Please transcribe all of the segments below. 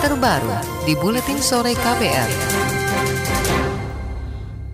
terbaru di Buletin Sore KPR.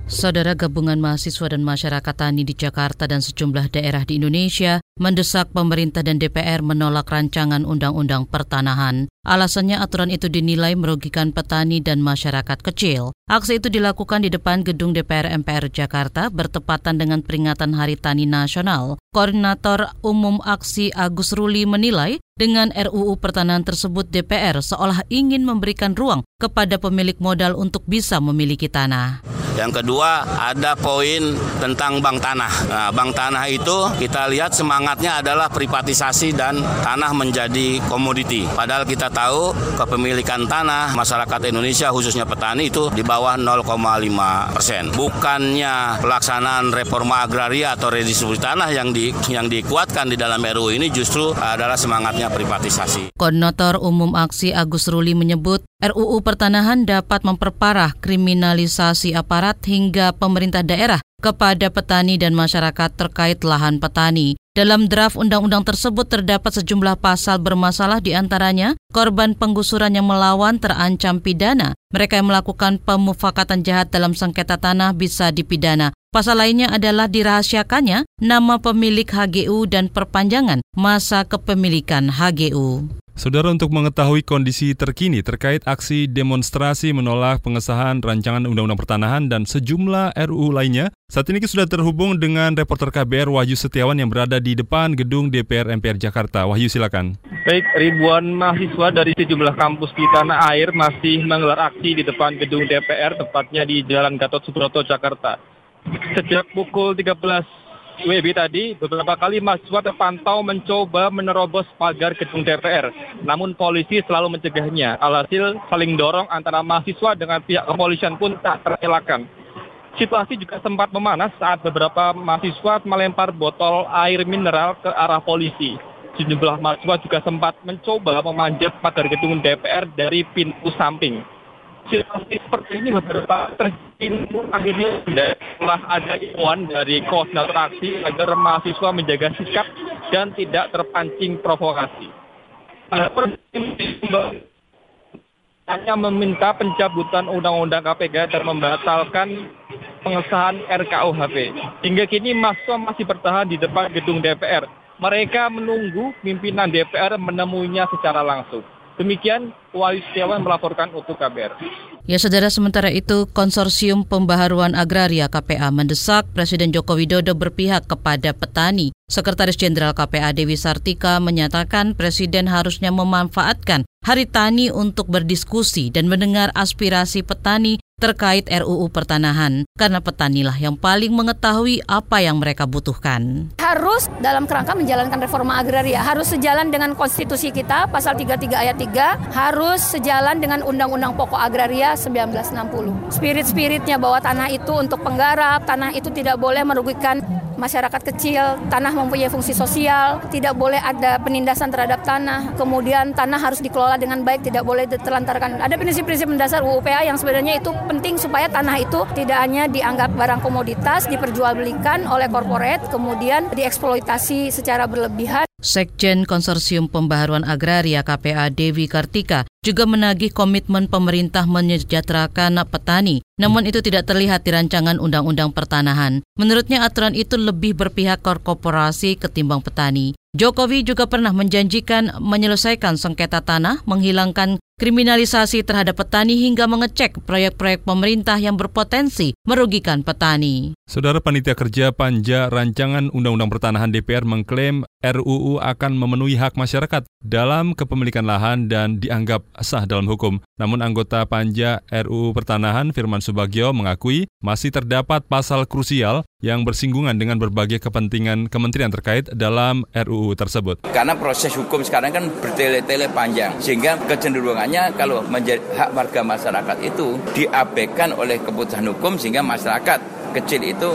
Saudara gabungan mahasiswa dan masyarakat tani di Jakarta dan sejumlah daerah di Indonesia mendesak pemerintah dan DPR menolak rancangan undang-undang pertanahan. Alasannya aturan itu dinilai merugikan petani dan masyarakat kecil. Aksi itu dilakukan di depan gedung DPR MPR Jakarta bertepatan dengan peringatan Hari Tani Nasional. Koordinator Umum Aksi Agus Ruli menilai dengan RUU Pertanahan tersebut DPR seolah ingin memberikan ruang kepada pemilik modal untuk bisa memiliki tanah. Yang kedua ada poin tentang bank tanah. Nah, bank tanah itu kita lihat semangatnya adalah privatisasi dan tanah menjadi komoditi. Padahal kita tahu kepemilikan tanah masyarakat Indonesia khususnya petani itu di bawah 0,5 persen. Bukannya pelaksanaan reforma agraria atau redistribusi tanah yang di, yang dikuatkan di dalam RUU ini justru adalah semangatnya privatisasi. Koordinator Umum Aksi Agus Ruli menyebut RUU Pertanahan dapat memperparah kriminalisasi aparat hingga pemerintah daerah kepada petani dan masyarakat terkait lahan petani. Dalam draft undang-undang tersebut terdapat sejumlah pasal bermasalah di antaranya korban penggusuran yang melawan terancam pidana. Mereka yang melakukan pemufakatan jahat dalam sengketa tanah bisa dipidana. Pasal lainnya adalah dirahasiakannya nama pemilik HGU dan perpanjangan masa kepemilikan HGU. Saudara untuk mengetahui kondisi terkini terkait aksi demonstrasi menolak pengesahan rancangan Undang-Undang Pertanahan dan sejumlah RUU lainnya, saat ini kita sudah terhubung dengan reporter KBR Wahyu Setiawan yang berada di depan gedung DPR MPR Jakarta. Wahyu silakan. Baik, ribuan mahasiswa dari sejumlah kampus di tanah air masih menggelar aksi di depan gedung DPR, tepatnya di Jalan Gatot Subroto, Jakarta. Sejak pukul 13 WB tadi, beberapa kali mahasiswa terpantau mencoba menerobos pagar gedung DPR. Namun polisi selalu mencegahnya. Alhasil saling dorong antara mahasiswa dengan pihak kepolisian pun tak terelakkan. Situasi juga sempat memanas saat beberapa mahasiswa melempar botol air mineral ke arah polisi. Sejumlah mahasiswa juga sempat mencoba memanjat pagar gedung DPR dari pintu samping situasi seperti ini beberapa terjadi akhirnya setelah ada imbauan dari koordinator aksi agar mahasiswa menjaga sikap dan tidak terpancing provokasi. hanya meminta pencabutan Undang-Undang KPK dan membatalkan pengesahan RKUHP. Hingga kini mahasiswa masih bertahan di depan gedung DPR. Mereka menunggu pimpinan DPR menemuinya secara langsung. Demikian Wahyu Setiawan melaporkan untuk KBR. Ya saudara sementara itu Konsorsium Pembaharuan Agraria KPA mendesak Presiden Joko Widodo berpihak kepada petani. Sekretaris Jenderal KPA Dewi Sartika menyatakan Presiden harusnya memanfaatkan Hari Tani untuk berdiskusi dan mendengar aspirasi petani terkait RUU pertanahan karena petanilah yang paling mengetahui apa yang mereka butuhkan. Harus dalam kerangka menjalankan reforma agraria, harus sejalan dengan konstitusi kita pasal 33 ayat 3, harus sejalan dengan undang-undang pokok agraria 1960. Spirit-spiritnya bahwa tanah itu untuk penggarap, tanah itu tidak boleh merugikan masyarakat kecil, tanah mempunyai fungsi sosial, tidak boleh ada penindasan terhadap tanah, kemudian tanah harus dikelola dengan baik, tidak boleh ditelantarkan. Ada prinsip-prinsip mendasar UUPA yang sebenarnya itu penting supaya tanah itu tidak hanya dianggap barang komoditas, diperjualbelikan oleh korporat, kemudian dieksploitasi secara berlebihan. Sekjen Konsorsium Pembaharuan Agraria KPA Dewi Kartika juga menagih komitmen pemerintah menyejahterakan petani. Namun itu tidak terlihat di rancangan Undang-Undang Pertanahan. Menurutnya aturan itu lebih berpihak korporasi ketimbang petani. Jokowi juga pernah menjanjikan menyelesaikan sengketa tanah, menghilangkan kriminalisasi terhadap petani hingga mengecek proyek-proyek pemerintah yang berpotensi merugikan petani. Saudara Panitia Kerja Panja Rancangan Undang-Undang Pertanahan DPR mengklaim RUU akan memenuhi hak masyarakat dalam kepemilikan lahan dan dianggap sah dalam hukum. Namun anggota Panja RUU Pertanahan Firman Subagio mengakui masih terdapat pasal krusial yang bersinggungan dengan berbagai kepentingan kementerian terkait dalam RUU tersebut. Karena proses hukum sekarang kan bertele-tele panjang, sehingga kecenderungannya kalau menjadi hak warga masyarakat itu diabaikan oleh keputusan hukum sehingga masyarakat kecil itu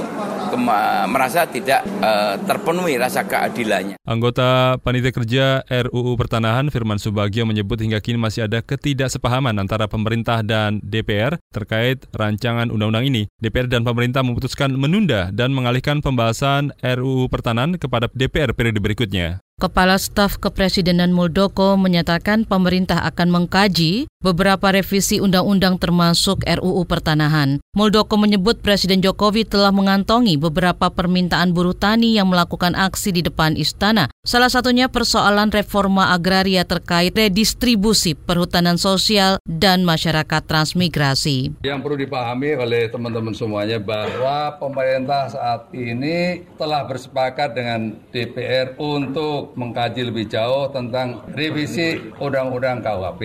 merasa tidak uh, terpenuhi rasa keadilannya. Anggota Panitia Kerja RUU Pertanahan Firman Subagio menyebut hingga kini masih ada ketidaksepahaman antara pemerintah dan DPR terkait rancangan undang-undang ini. DPR dan pemerintah memutuskan menunda dan mengalihkan pembahasan RUU Pertanahan kepada DPR periode berikutnya. Kepala Staf Kepresidenan Muldoko menyatakan pemerintah akan mengkaji beberapa revisi undang-undang termasuk RUU Pertanahan. Muldoko menyebut Presiden Jokowi telah mengantongi beberapa permintaan buruh tani yang melakukan aksi di depan istana. Salah satunya persoalan reforma agraria terkait redistribusi perhutanan sosial dan masyarakat transmigrasi. Yang perlu dipahami oleh teman-teman semuanya bahwa pemerintah saat ini telah bersepakat dengan DPR untuk mengkaji lebih jauh tentang revisi Undang-Undang KUHP.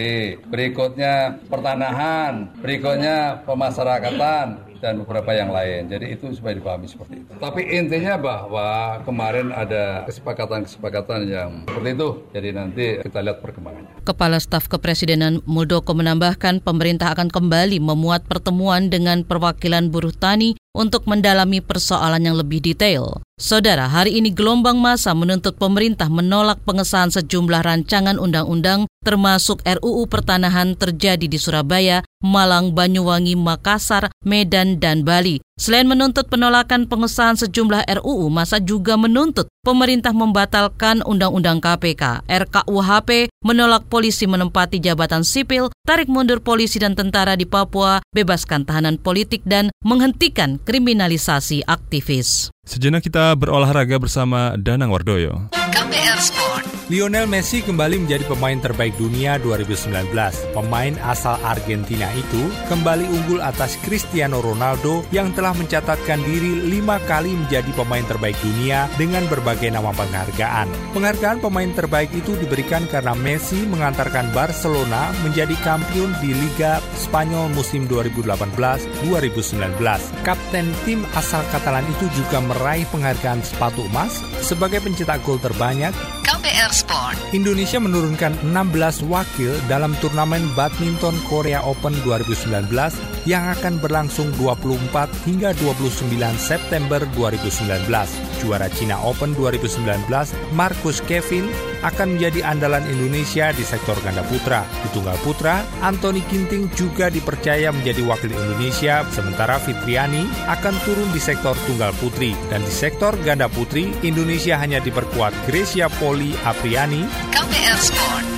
Berikutnya pertanahan, berikutnya pemasyarakatan, dan beberapa yang lain. Jadi itu supaya dipahami seperti itu. Tapi intinya bahwa kemarin ada kesepakatan-kesepakatan yang seperti itu. Jadi nanti kita lihat perkembangannya. Kepala Staf Kepresidenan Muldoko menambahkan pemerintah akan kembali memuat pertemuan dengan perwakilan buruh tani untuk mendalami persoalan yang lebih detail. Saudara, hari ini gelombang masa menuntut pemerintah menolak pengesahan sejumlah rancangan undang-undang termasuk RUU Pertanahan terjadi di Surabaya, Malang, Banyuwangi, Makassar, Medan, dan Bali. Selain menuntut penolakan pengesahan sejumlah RUU, masa juga menuntut pemerintah membatalkan Undang-Undang KPK, RKUHP, menolak polisi menempati jabatan sipil, tarik mundur polisi dan tentara di Papua, bebaskan tahanan politik, dan menghentikan kriminalisasi aktivis. Sejenak kita berolahraga bersama Danang Wardoyo. KPR Sport. Lionel Messi kembali menjadi pemain terbaik dunia 2019. Pemain asal Argentina itu kembali unggul atas Cristiano Ronaldo yang telah mencatatkan diri lima kali menjadi pemain terbaik dunia dengan berbagai nama penghargaan. Penghargaan pemain terbaik itu diberikan karena Messi mengantarkan Barcelona menjadi kampiun di Liga Spanyol musim 2018-2019. Kapten tim asal Katalan itu juga meraih penghargaan sepatu emas sebagai pencetak gol terbanyak KPR Sport. Indonesia menurunkan 16 wakil dalam turnamen badminton Korea Open 2019 yang akan berlangsung 24 hingga 29 September 2019. Juara Cina Open 2019, Marcus Kevin akan menjadi andalan Indonesia di sektor ganda putra. Di tunggal putra, Anthony Ginting juga dipercaya menjadi wakil Indonesia, sementara Fitriani akan turun di sektor tunggal putri. Dan di sektor ganda putri, Indonesia hanya diperkuat Gracia Poli Apriani, KPR Sport.